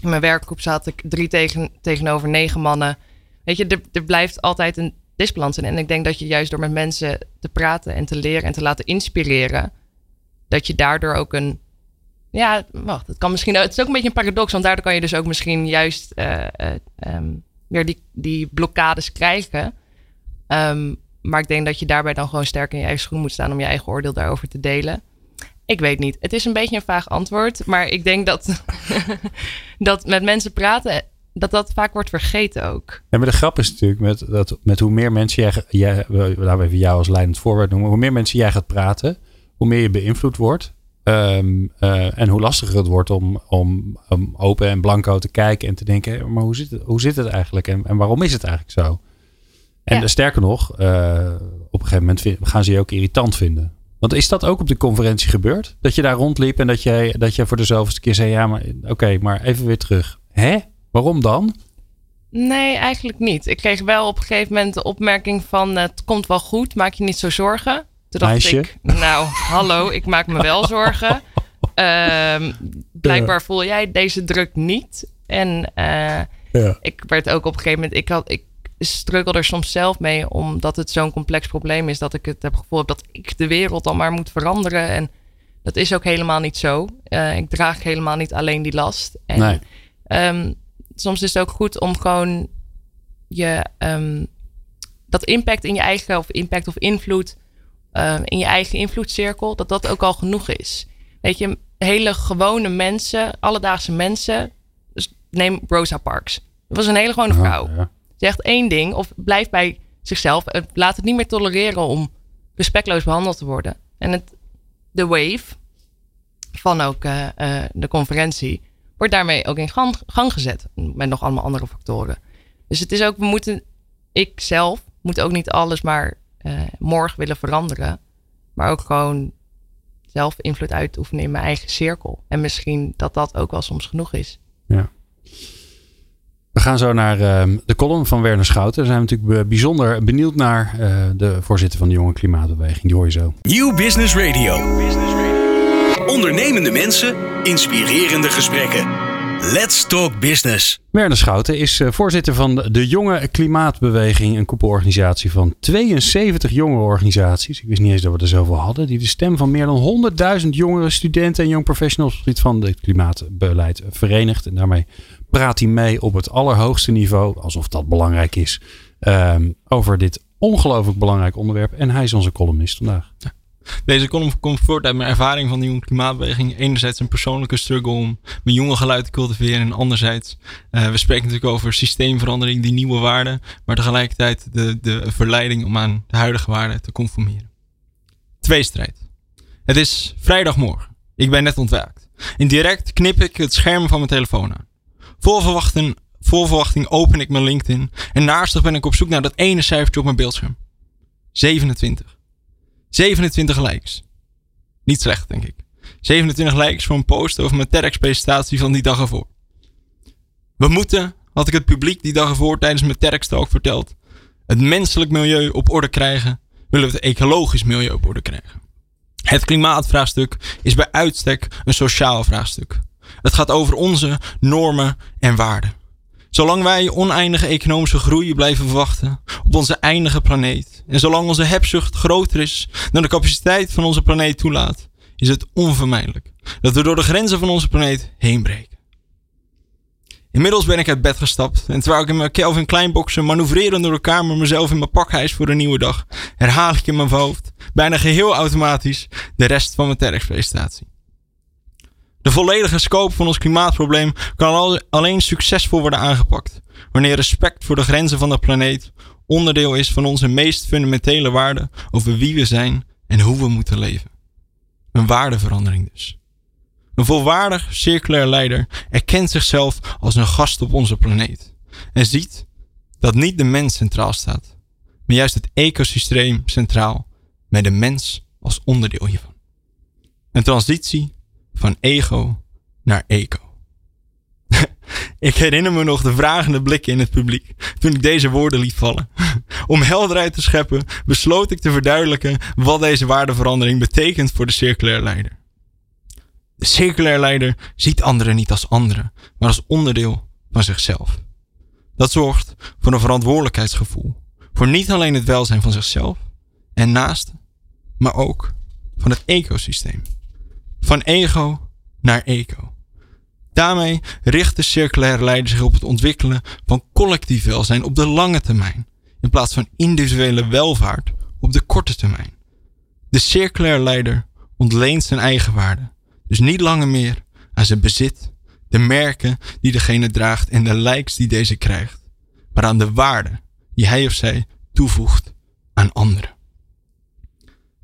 In mijn werkgroep zat ik drie tegen, tegenover negen mannen. Weet je, er, er blijft altijd een disbalans in. En ik denk dat je juist door met mensen te praten en te leren en te laten inspireren dat je daardoor ook een. Ja, wacht, het kan misschien. Het is ook een beetje een paradox, want daardoor kan je dus ook misschien juist uh, die, die blokkades krijgen. Um, maar ik denk dat je daarbij dan gewoon sterk in je eigen schoen moet staan om je eigen oordeel daarover te delen. Ik weet niet. Het is een beetje een vaag antwoord, maar ik denk dat, dat met mensen praten, dat dat vaak wordt vergeten ook. Ja, maar de grap is natuurlijk met, dat, met hoe meer mensen jij, jij laten we even jou als leidend voorbeeld noemen, hoe meer mensen jij gaat praten, hoe meer je beïnvloed wordt. Um, uh, en hoe lastiger het wordt om, om, om, open en blanco te kijken en te denken, maar hoe zit het, hoe zit het eigenlijk en, en waarom is het eigenlijk zo? En ja. sterker nog, uh, op een gegeven moment vind, gaan ze je ook irritant vinden. Want is dat ook op de conferentie gebeurd? Dat je daar rondliep en dat je, dat je voor de zoveelste keer zei, ja, maar oké, okay, maar even weer terug. Hè? Waarom dan? Nee, eigenlijk niet. Ik kreeg wel op een gegeven moment de opmerking van, het komt wel goed, maak je niet zo zorgen. Toen dacht Meisje. ik, nou, hallo, ik maak me wel zorgen. Um, blijkbaar voel jij deze druk niet. En uh, ja. ik werd ook op een gegeven moment, ik, had, ik struggle er soms zelf mee, omdat het zo'n complex probleem is, dat ik het heb gevoel heb dat ik de wereld dan maar moet veranderen. En dat is ook helemaal niet zo. Uh, ik draag helemaal niet alleen die last. En nee. um, soms is het ook goed om gewoon je, um, dat impact in je eigen, of impact of invloed uh, in je eigen invloedcirkel, dat dat ook al genoeg is. Weet je, hele gewone mensen, alledaagse mensen. Dus neem Rosa Parks. Dat was een hele gewone vrouw. Ja. Zegt één ding of blijft bij zichzelf. Laat het niet meer tolereren om respectloos behandeld te worden. En het, de wave van ook uh, uh, de conferentie wordt daarmee ook in gang, gezet. Met nog allemaal andere factoren. Dus het is ook, we moeten, ik zelf moet ook niet alles maar morgen willen veranderen. Maar ook gewoon zelf invloed uitoefenen in mijn eigen cirkel. En misschien dat dat ook wel soms genoeg is. Ja. We gaan zo naar uh, de column van Werner Schouten. Daar zijn we natuurlijk bijzonder benieuwd naar. Uh, de voorzitter van de Jonge Klimaatbeweging. Die hoor je zo. Nieuw Business Radio. Nieuw Business Radio. Ondernemende mensen, inspirerende gesprekken. Let's Talk Business. Werner Schouten is eh, voorzitter van de Jonge Klimaatbeweging, een koepelorganisatie van 72 jonge organisaties. Ik wist niet eens dat we er zoveel hadden. Die de stem van meer dan 100.000 jongere studenten en jong professionals op het gebied van het klimaatbeleid verenigt. En daarmee praat hij mee op het allerhoogste niveau, alsof dat belangrijk is, ehm, over dit ongelooflijk belangrijk onderwerp. En hij is onze columnist vandaag. Deze column komt voort uit mijn ervaring van de jonge klimaatbeweging. Enerzijds een persoonlijke struggle om mijn jonge geluid te cultiveren. En anderzijds, uh, we spreken natuurlijk over systeemverandering, die nieuwe waarden. Maar tegelijkertijd de, de verleiding om aan de huidige waarden te conformeren. Tweestrijd. Het is vrijdagmorgen. Ik ben net ontwaakt. En direct knip ik het scherm van mijn telefoon aan. Vol verwachting open ik mijn LinkedIn. En naastig ben ik op zoek naar dat ene cijfertje op mijn beeldscherm. 27. 27 likes. Niet slecht, denk ik. 27 likes voor een post over mijn TEDx-presentatie van die dag ervoor. We moeten, had ik het publiek die dag ervoor tijdens mijn TEDx-talk verteld, het menselijk milieu op orde krijgen, willen we het ecologisch milieu op orde krijgen. Het klimaatvraagstuk is bij uitstek een sociaal vraagstuk. Het gaat over onze normen en waarden. Zolang wij oneindige economische groei blijven verwachten op onze eindige planeet en zolang onze hebzucht groter is dan de capaciteit van onze planeet toelaat, is het onvermijdelijk dat we door de grenzen van onze planeet heen breken. Inmiddels ben ik uit bed gestapt en terwijl ik in mijn Kelvin Kleinboxen manoeuvrerend door de kamer mezelf in mijn pakhijs voor een nieuwe dag, herhaal ik in mijn hoofd, bijna geheel automatisch, de rest van mijn TEDx-presentatie. De volledige scope van ons klimaatprobleem kan alleen succesvol worden aangepakt wanneer respect voor de grenzen van de planeet onderdeel is van onze meest fundamentele waarden over wie we zijn en hoe we moeten leven. Een waardeverandering dus. Een volwaardig circulair leider erkent zichzelf als een gast op onze planeet en ziet dat niet de mens centraal staat, maar juist het ecosysteem centraal met de mens als onderdeel hiervan. Een transitie van ego naar eco. ik herinner me nog de vragende blikken in het publiek toen ik deze woorden liet vallen. Om helderheid te scheppen, besloot ik te verduidelijken wat deze waardeverandering betekent voor de circulair leider. De circulair leider ziet anderen niet als anderen, maar als onderdeel van zichzelf. Dat zorgt voor een verantwoordelijkheidsgevoel. Voor niet alleen het welzijn van zichzelf en naasten, maar ook van het ecosysteem. Van ego naar eco. Daarmee richt de circulaire leider zich op het ontwikkelen van collectief welzijn op de lange termijn, in plaats van individuele welvaart op de korte termijn. De circulaire leider ontleent zijn eigen waarde, dus niet langer meer aan zijn bezit, de merken die degene draagt en de likes die deze krijgt, maar aan de waarde die hij of zij toevoegt aan anderen.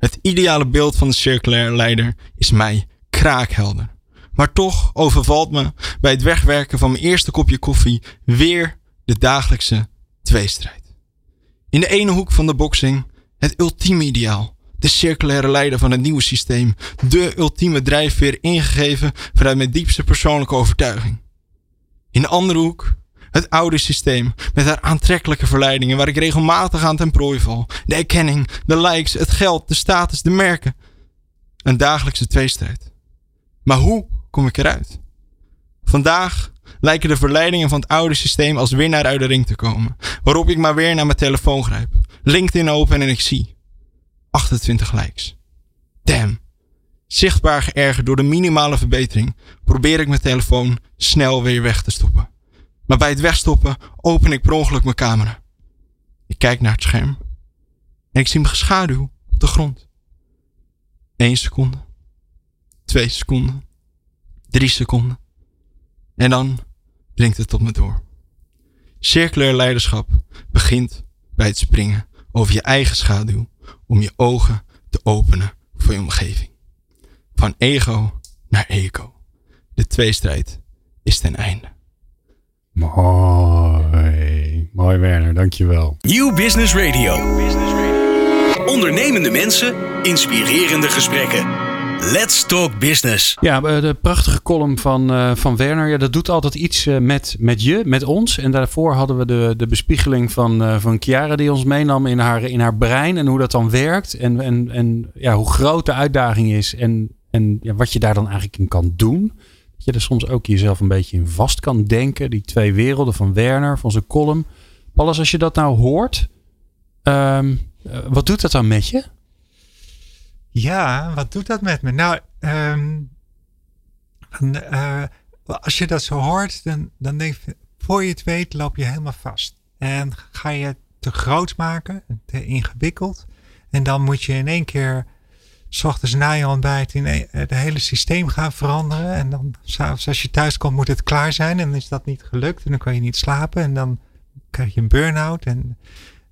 Het ideale beeld van de circulaire leider is mij kraakhelder. Maar toch overvalt me bij het wegwerken van mijn eerste kopje koffie weer de dagelijkse tweestrijd. In de ene hoek van de boxing het ultieme ideaal. De circulaire leider van het nieuwe systeem. De ultieme drijfveer ingegeven vanuit mijn diepste persoonlijke overtuiging. In de andere hoek het oude systeem met haar aantrekkelijke verleidingen waar ik regelmatig aan ten prooi val. De erkenning, de likes, het geld, de status, de merken. Een dagelijkse tweestrijd. Maar hoe kom ik eruit? Vandaag lijken de verleidingen van het oude systeem als winnaar uit de ring te komen. Waarop ik maar weer naar mijn telefoon grijp. LinkedIn open en ik zie 28 likes. Damn. Zichtbaar geërgerd door de minimale verbetering probeer ik mijn telefoon snel weer weg te stoppen. Maar bij het wegstoppen open ik per ongeluk mijn camera. Ik kijk naar het scherm en ik zie mijn schaduw op de grond. 1 seconde. 2 seconden. 3 seconden. En dan dringt het tot me door. Circulair leiderschap begint bij het springen over je eigen schaduw om je ogen te openen voor je omgeving. Van ego naar eco. De tweestrijd is ten einde. Mooi. Mooi Werner, dankjewel. Nieuw Business Radio. Ondernemende mensen, inspirerende gesprekken. Let's Talk Business. Ja, eh, de prachtige column van, uh, van Werner. Ja, dat doet altijd iets uh, met, met je, met ons. En daarvoor hadden we de, de bespiegeling van, uh, van Chiara die ons meenam in haar, in haar brein. En hoe dat dan werkt. En, en, en ja, hoe groot de uitdaging is. En en ja, wat je daar dan eigenlijk in kan doen. Je er soms ook jezelf een beetje in vast kan denken. Die twee werelden van Werner, van zijn column. Alles als je dat nou hoort, ehm, eh, wat doet dat dan met je? Ja, wat doet dat met me? Nou, ehm, eh, als je dat zo hoort, dan, dan denk je, voor je het weet, loop je helemaal vast. En ga je het te groot maken, te ingewikkeld. En dan moet je in één keer, ochtends na je ontbijt, in een- het hele systeem gaan veranderen. En dan, s'avonds als je thuis komt, moet het klaar zijn. En is dat niet gelukt. En dan kan je niet slapen. En dan krijg je een burn-out. En,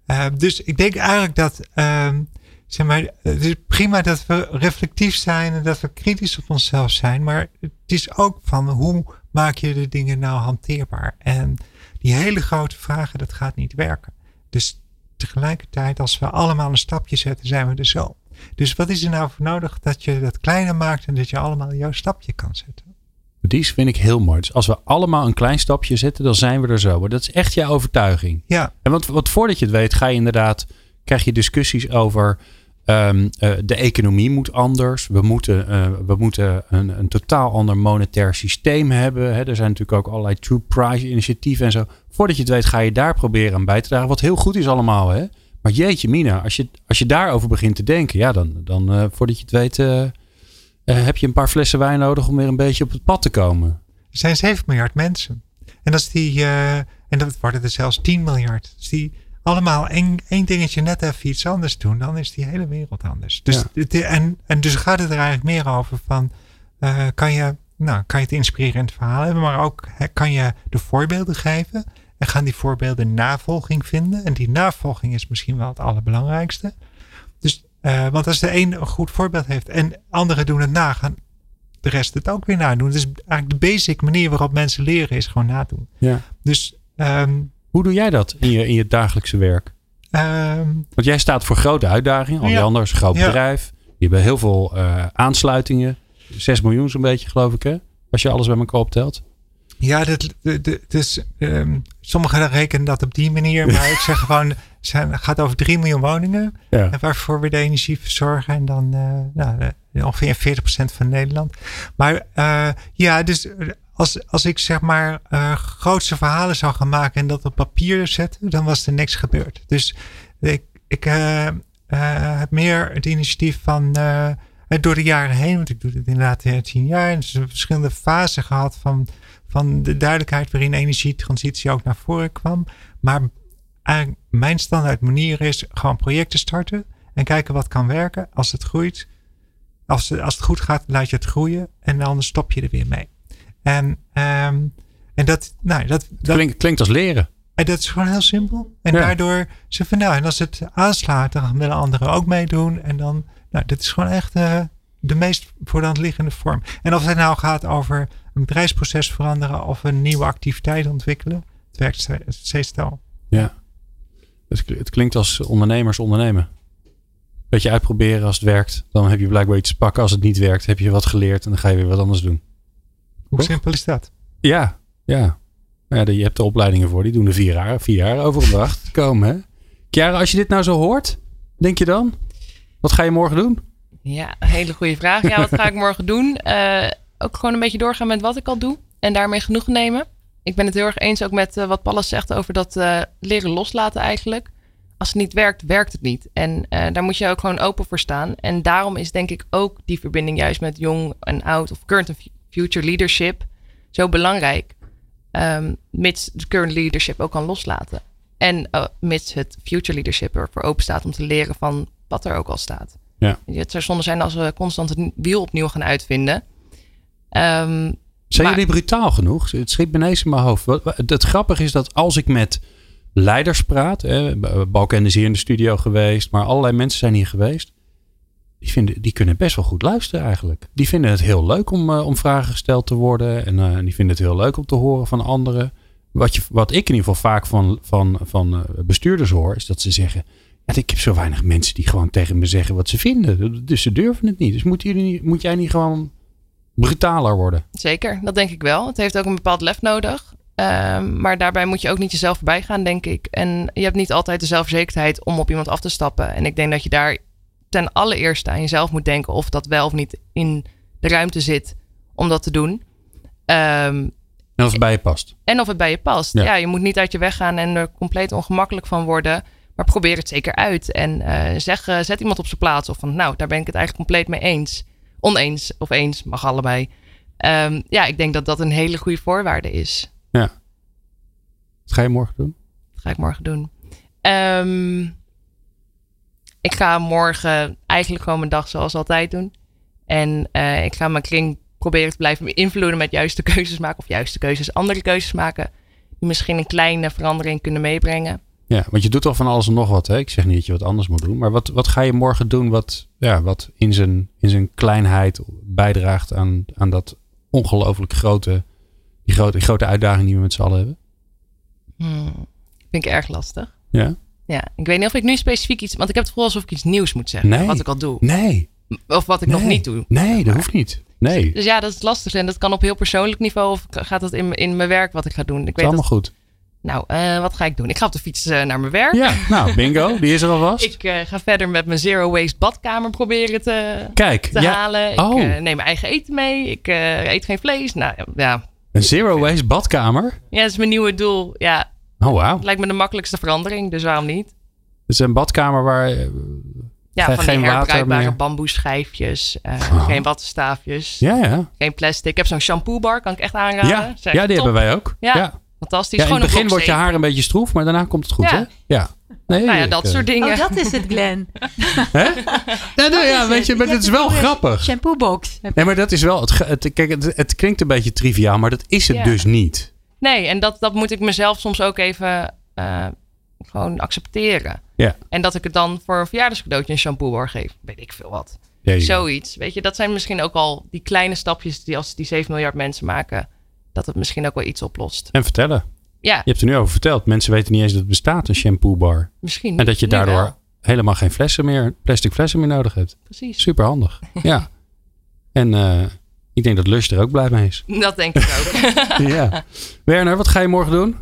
eh, dus ik denk eigenlijk dat, ehm, zeg maar, het is prima dat we reflectief zijn en dat we kritisch op onszelf zijn. Maar het is ook van hoe maak je de dingen nou hanteerbaar? En die hele grote vragen, dat gaat niet werken. Dus tegelijkertijd, als we allemaal een stapje zetten, zijn we er zo. Dus wat is er nou voor nodig dat je dat kleiner maakt en dat je allemaal jouw stapje kan zetten? Die vind ik heel mooi. Dus als we allemaal een klein stapje zetten, dan zijn we er zo. Dat is echt jouw overtuiging. Ja, En want, want voordat je het weet, ga je inderdaad, krijg je discussies over ehm, eh, de economie moet anders. We moeten, eh, we moeten een, een totaal ander monetair systeem hebben. Hè. Er zijn natuurlijk ook allerlei true price initiatieven en zo. Voordat je het weet, ga je daar proberen aan bij te dragen. Wat heel goed is allemaal. Hè? Maar jeetje mina, als je, als je daarover begint te denken, ja, dan, dan eh, voordat je het weet, eh, eh, heb je een paar flessen wijn nodig om weer een beetje op het pad te komen. er zijn 7 miljard mensen. En als die, eh, en dat worden er zelfs 10 miljard. Als die allemaal één, één dingetje net even iets anders doen, dan is die hele wereld anders. Dus, Ja. en, en dus gaat het er eigenlijk meer over van, kan, je, nou, kan je het inspirerend verhaal hebben, maar ook kan je de voorbeelden geven en gaan die voorbeelden navolging vinden. En die navolging is misschien wel het allerbelangrijkste. Dus, eh, want als de een een goed voorbeeld heeft en anderen doen het na, gaan de rest het ook weer nadoen. Dus eigenlijk de basic manier waarop mensen leren is gewoon nadoen. Ja. Dus ehm, Hoe doe jij dat in je, in je dagelijkse werk? ehm, Want jij staat voor grote uitdagingen. Al Ja. anders, groot Ja. bedrijf. Je hebt heel veel eh, aansluitingen. 6 miljoen zo'n beetje, geloof ik, hè? Als je alles bij elkaar optelt. Ja, dat, dus, sommigen rekenen dat op die manier. Maar ik zeg gewoon, het zijn- het gaat over 3 miljoen woningen. Ja. Waarvoor we de energie verzorgen. En dan eh, nou, eh, ongeveer 40% van Nederland. Maar eh, ja, dus als, als ik zeg maar grootste verhalen zou gaan maken en dat op papier zetten, dan was er niks gebeurd. Dus ik, ik heb meer het initiatief van door de jaren heen, want ik doe dit inderdaad tien jaar. En dus verschillende fasen gehad van, van de duidelijkheid waarin energietransitie ook naar voren kwam. Maar mijn standaard manier is gewoon projecten starten en kijken wat kan werken. Als het groeit, als, het- als het goed gaat, laat je het groeien en dan stop je er weer mee. En, ehm, en dat, nou, dat, dat, Klinkt, klinkt als leren. en dat is gewoon heel simpel. En Ja. daardoor ze van nou, en als het aanslaat, dan willen anderen ook meedoen. En dan, nou, dit is gewoon echt eh, de meest voor de hand liggende vorm. En of het nou gaat over een bedrijfsproces veranderen of een nieuwe activiteit ontwikkelen, het werkt ste- steeds tel. Ja. Het, kl- het klinkt als ondernemers ondernemen. Beetje uitproberen als het werkt. Dan heb je blijkbaar iets te pakken. Als het niet werkt, heb je wat geleerd. En dan ga je weer wat anders doen. Hoe Toch? simpel is dat? Ja, ja. ja de- je hebt er opleidingen voor. Die doen er vier jaar, vier jaar over om erachter te komen. Hè? Chiara, als je dit nou zo hoort, denk je dan? Wat ga je morgen doen? Ja, een hele goede vraag. Ja, wat ga ik morgen doen? Eh, ook gewoon een beetje doorgaan met wat ik al doe. En daarmee genoeg nemen. Ik ben het heel erg eens ook met eh, wat Pallas zegt over dat eh, leren loslaten eigenlijk. Als het niet werkt, werkt het niet. En eh, daar moet je ook gewoon open voor staan. En daarom is denk ik ook die verbinding juist met jong en oud of current en fu- future leadership zo belangrijk. Ehm, mits de current leadership ook kan loslaten. En mits het future leadership ervoor open staat om te leren van wat er ook al staat. Ja. Het zou zonde zijn als we constant het wiel opnieuw gaan uitvinden. Ehm, Zijn Maar- jullie brutaal genoeg? Het schiet me ineens in mijn hoofd. Wat- wat- Het grappige is dat als ik met leiders praat. Hè, Balken is hier in de studio geweest. Maar allerlei mensen zijn hier geweest. Die, vinden, die kunnen best wel goed luisteren eigenlijk. Die vinden het heel leuk om, eh, om vragen gesteld te worden. En eh, die vinden het heel leuk om te horen van anderen. Wat, je, wat ik in ieder geval vaak van, van, van eh, bestuurders hoor. Is dat ze zeggen... Ja, ik heb zo weinig mensen die gewoon tegen me zeggen wat ze vinden. Dus ze durven het niet. Dus moet, jullie moet jij niet gewoon brutaler worden? Zeker, dat denk ik wel. Het heeft ook een bepaald lef nodig. Ehm, maar daarbij moet je ook niet jezelf voorbij gaan, denk ik. En je hebt niet altijd de zelfverzekerdheid om op iemand af te stappen. En ik denk dat je daar ten allereerste aan jezelf moet denken of dat wel of niet in de ruimte zit om dat te doen. Ehm, En of het bij je past. en of het bij je past. Ja. Ja. je moet niet uit je weg gaan en er compleet ongemakkelijk van worden. Maar probeer het zeker uit. En eh, zeg, eh, zet iemand op zijn plaats. Of van, nou, daar ben ik het eigenlijk compleet mee eens. Oneens of eens, mag allebei. Ehm, ja, ik denk dat dat een hele goede voorwaarde is. Wat ga je morgen doen? Dat ga ik morgen doen. Ehm, ik ga morgen eigenlijk gewoon mijn dag zoals altijd doen. En eh, ik ga mijn kring proberen te blijven beïnvloeden met juiste keuzes maken. Of juiste keuzes, andere keuzes maken. Die misschien een kleine verandering kunnen meebrengen. Ja, want je doet al van alles en nog wat. Hè? Ik zeg niet dat je wat anders moet doen. Maar wat, wat ga je morgen doen wat, ja, wat in, zijn, in zijn kleinheid bijdraagt aan, aan dat ongelooflijk grote, die grote, die grote uitdaging die we met z'n allen hebben? Hmm, vind ik erg lastig. Ja? Ja, ik weet niet of ik nu specifiek iets... Want ik heb het gevoel alsof ik iets nieuws moet zeggen. Nee. Wat ik al doe. Nee. Of wat ik nog niet doe. Nee, dat hoeft niet. Nee, het Dus ja, dat is lastig. En dat kan op heel persoonlijk niveau. Of gaat dat in, in mijn werk wat ik ga doen. Ik is weet allemaal dat, goed. Nou, eh, wat ga ik doen? Ik ga op de fiets eh, naar mijn werk. Ja, nou, bingo. Die is er alvast. Ik eh, ga verder met mijn zero waste badkamer proberen te, Kijk, te ja, halen. Ik Oh. eh, neem mijn eigen eten mee. Ik eet geen vlees. Nou ja, een zero waste badkamer. ja, dat is mijn nieuwe doel. Ja, Oh, wauw. het lijkt me de makkelijkste verandering. Dus waarom niet? Is een badkamer waar... Ja, Geen- van geen die herbruikbare meer. bamboeschijfjes. Oh. Geen wattenstaafjes. Ja, ja. Geen plastic. Ik heb zo'n shampoo bar. Kan ik echt aanraden. Ja, ja die top. hebben wij ook. Ja, Ja. Fantastisch. Ja, in Gewoon het begin wordt je haar een beetje stroef, maar daarna komt het goed, Ja. hè? Ja. Nee, Nou ja, dat eh, soort dingen. Oh, dat is het, Glenn. Hè? Ja, nou ja, weet het. je, maar het is wel grappig. Shampoo box. Nee, maar dat is wel... Het, ge- het, kijk, het, het klinkt een beetje triviaal, maar dat is het Ja. dus niet. Nee, en dat, dat moet ik mezelf soms ook even eh, gewoon accepteren. Ja. En dat ik het dan voor een verjaardagscadeautje een shampoo geef. Weet ik veel wat. Zoiets. Weet je, dat zijn misschien ook al die kleine stapjes die als die 7 miljard mensen maken. Dat het misschien ook wel iets oplost. En vertellen. Ja, Je hebt er nu over verteld. Mensen weten niet eens dat het bestaat, een shampoo bar. misschien. En dat je daardoor helemaal geen flessen meer, plastic flessen meer nodig hebt. Precies. Super handig. Ja. En eh, ik denk dat Lush er ook blij mee is. Dat denk ik ook. ja. Werner, wat ga je morgen doen?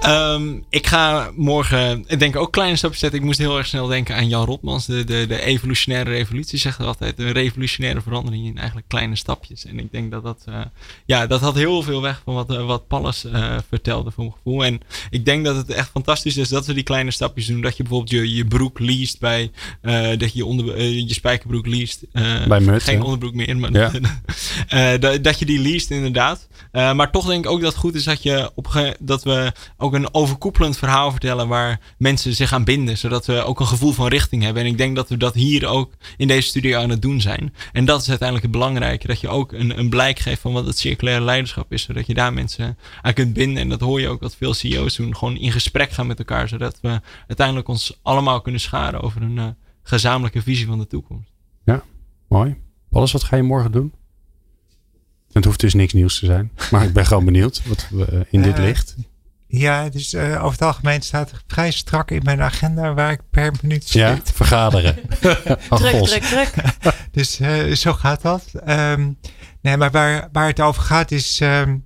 Ehm, ik ga morgen, ik denk ook kleine stapjes zetten. Ik moest heel erg snel denken aan Jan Rotmans. De, de, de evolutionaire revolutie zegt er altijd. Een revolutionaire verandering in eigenlijk kleine stapjes. En ik denk dat dat, eh, ja, dat had heel veel weg van wat, eh, wat Pallas eh, vertelde voor mijn gevoel. En ik denk dat het echt fantastisch is dat we die kleine stapjes doen. Dat je bijvoorbeeld je, je broek leest bij, dat je je, onder, je spijkerbroek leest. Bij Geen hè? onderbroek meer, maar Ja. dat, dat je die leest inderdaad. Maar toch denk ik ook dat het goed is dat, je op, dat we ook een overkoepelend verhaal vertellen waar mensen zich aan binden. Zodat we ook een gevoel van richting hebben. En ik denk dat we dat hier ook in deze studio aan het doen zijn. En dat is uiteindelijk het belangrijke. Dat je ook een, een blijk geeft van wat het circulaire leiderschap is. Zodat je daar mensen aan kunt binden. En dat hoor je ook wat veel CEO's doen. Gewoon in gesprek gaan met elkaar. Zodat we uiteindelijk ons allemaal kunnen scharen over een eh, gezamenlijke visie van de toekomst. Mooi. Alles wat ga je morgen doen? Het hoeft dus niks nieuws te zijn. Maar ik ben gewoon benieuwd wat we in dit Eh, ligt. Ja, dus eh, over het algemeen staat er vrij strak in mijn agenda waar ik per minuut Ja, schiet. vergaderen. Oh, Druk, druk, druk. Dus eh, zo gaat dat. Ehm, nee, maar waar, waar het over gaat is ehm,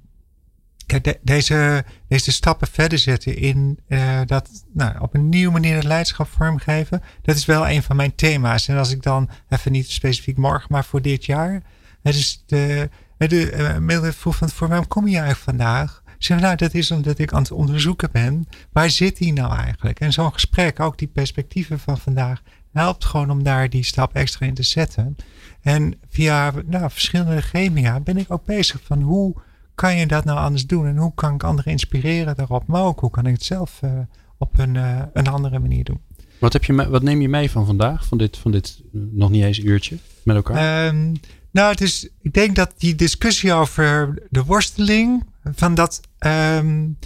kijk, de- deze, deze stappen verder zetten in eh, dat nou, op een nieuwe manier het leiderschap vormgeven. Dat is wel een van mijn thema's. En als ik dan even niet specifiek morgen, maar voor dit jaar. Het is de, de vroeg van voor waarom kom je eigenlijk vandaag? Zeg, nou, dat is omdat ik aan het onderzoeken ben. Waar zit die nou eigenlijk? En zo'n gesprek, ook die perspectieven van vandaag, helpt gewoon om daar die stap extra in te zetten. En via nou, verschillende gremia ben ik ook bezig van hoe kan je dat nou anders doen? En hoe kan ik anderen inspireren daarop? Maar ook hoe kan ik het zelf uh, op een, uh, een andere manier doen? Wat, heb je wat neem je mee van vandaag? Van dit, van dit uh, nog niet eens uurtje met elkaar? Um, nou, het is, ik denk dat die discussie over de worsteling, van dat, um,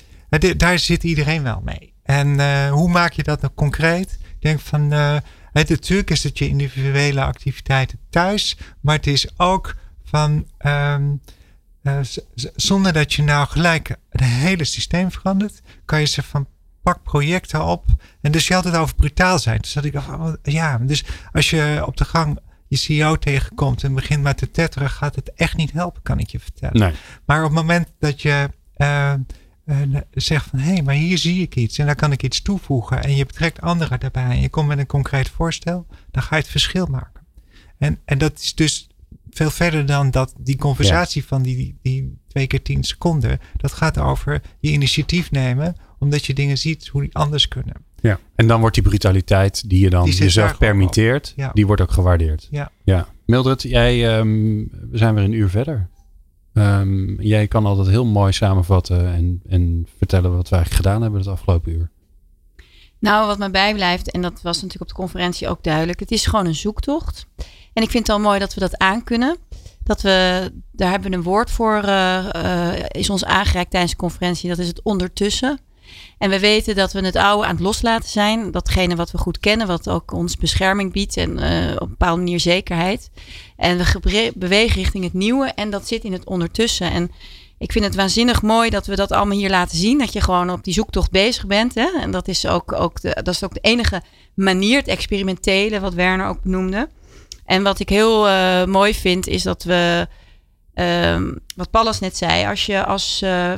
daar zit iedereen wel mee. En uh, hoe maak je dat nou concreet? Ik denk van, uh, het, natuurlijk is het je individuele activiteiten thuis, maar het is ook van, um, uh, zonder dat je nou gelijk het hele systeem verandert, kan je ze van pak projecten op. En dus je had het over brutaal zijn. Dus dat ik dacht, oh, ja, dus als je op de gang je CEO tegenkomt en begint maar te tetteren, gaat het echt niet helpen, kan ik je vertellen. Nee. Maar op het moment dat je uh, uh, zegt van hé, hey, maar hier zie ik iets en daar kan ik iets toevoegen en je betrekt anderen daarbij en je komt met een concreet voorstel, dan ga je het verschil maken. En, en dat is dus veel verder dan dat die conversatie van die, die twee keer tien seconden. Dat gaat over je initiatief nemen, omdat je dingen ziet hoe die anders kunnen. Ja. En dan wordt die brutaliteit die je dan Die jezelf permitteert, Ja. die wordt ook gewaardeerd. Ja. ja. Mildred, jij, ehm, we zijn weer een uur verder. Ehm, jij kan altijd heel mooi samenvatten en, en vertellen wat we eigenlijk gedaan hebben het afgelopen uur. Nou, wat mij bijblijft, en dat was natuurlijk op de conferentie ook duidelijk, het is gewoon een zoektocht. En ik vind het al mooi dat we dat aankunnen. Dat we, daar hebben we een woord voor, eh, eh, is ons aangereikt tijdens de conferentie, dat is het ondertussen. En we weten dat we het oude aan het loslaten zijn. Datgene wat we goed kennen, wat ook ons bescherming biedt en eh, op een bepaalde manier zekerheid. En we bewegen richting het nieuwe en dat zit in het ondertussen. En ik vind het waanzinnig mooi dat we dat allemaal hier laten zien. Dat je gewoon op die zoektocht bezig bent. Hè? En dat is, ook, ook de, dat is ook de enige manier, het experimentele, wat Werner ook benoemde. En wat ik heel eh, mooi vind, is dat we, ehm, wat Pallas net zei, als je als eh,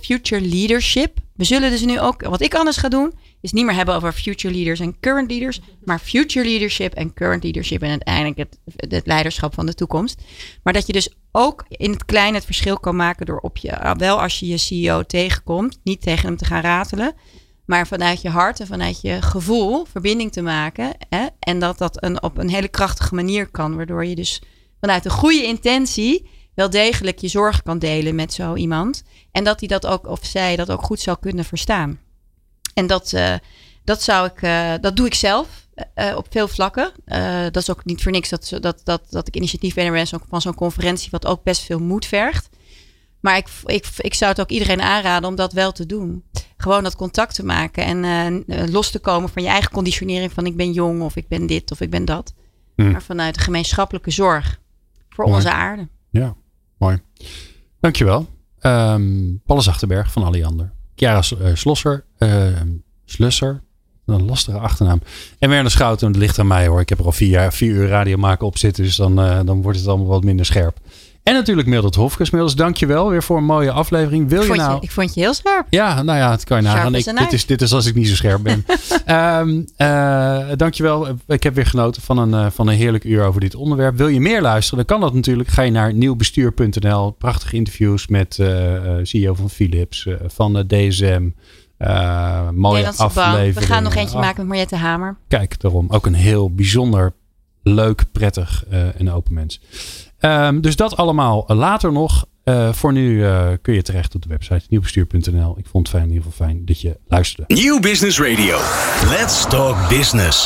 future leadership, we zullen dus nu ook, wat ik anders ga doen, is niet meer hebben over future leaders en current leaders, maar future leadership en current leadership en uiteindelijk het, het leiderschap van de toekomst. Maar dat je dus ook in het klein het verschil kan maken door op je, wel als je je CEO tegenkomt, niet tegen hem te gaan ratelen, maar vanuit je hart en vanuit je gevoel verbinding te maken. Hè? En dat dat een, op een hele krachtige manier kan, waardoor je dus vanuit een goede intentie wel degelijk je zorgen kan delen met zo iemand. En dat hij dat ook, of zij dat ook goed zou kunnen verstaan. En dat, eh, dat zou ik, eh, dat doe ik zelf eh, op veel vlakken. Dat is ook niet voor niks dat, dat, dat, dat ik initiatief ben van zo'n conferentie, wat ook best veel moed vergt. Maar ik, ik, ik zou het ook iedereen aanraden om dat wel te doen. Gewoon dat contact te maken en los te komen van je eigen conditionering van ik ben jong of ik ben dit of ik ben dat. Hmm. Maar vanuit de gemeenschappelijke zorg voor Mooi. onze aarde. Ja, mooi. Dankjewel. Ehm Palle Zachtenberg van Alliander. Chiara eh, Slosser. ehm, Slusser. Een lastige achternaam. En Werner Schouten, het ligt aan mij hoor. Ik heb er al vier, jaar, vier uur radio maken op zitten. Dus dan, eh, dan wordt het allemaal wat minder scherp. En natuurlijk Mildred Hofkes. Mildred, dankjewel weer voor een mooie aflevering. Wil Ik je vond, nou... je, ik vond je heel scherp. Ja, nou ja, het kan je nagaan. Ik, dit, is, dit is als ik niet zo scherp ben. Ehm eh, dankjewel. Ik heb weer genoten van een, eh, van een heerlijk uur over dit onderwerp. Wil je meer luisteren? Dan kan dat natuurlijk. Ga je naar nieuwbestuur.nl. Prachtige interviews met eh, CEO van Philips, van DSM. mooie Nederlandse Bank. afleveringen. We gaan nog eentje Ah, maken met Mariette Hamer. Kijk, daarom. Ook een heel bijzonder, leuk, prettig en open mens. Ehm, dus dat allemaal later nog. Eh, voor nu eh, kun je terecht op de website nieuwbestuur.nl. Ik vond het fijn, in ieder geval fijn dat je luisterde. Nieuw Business Radio. Let's talk business.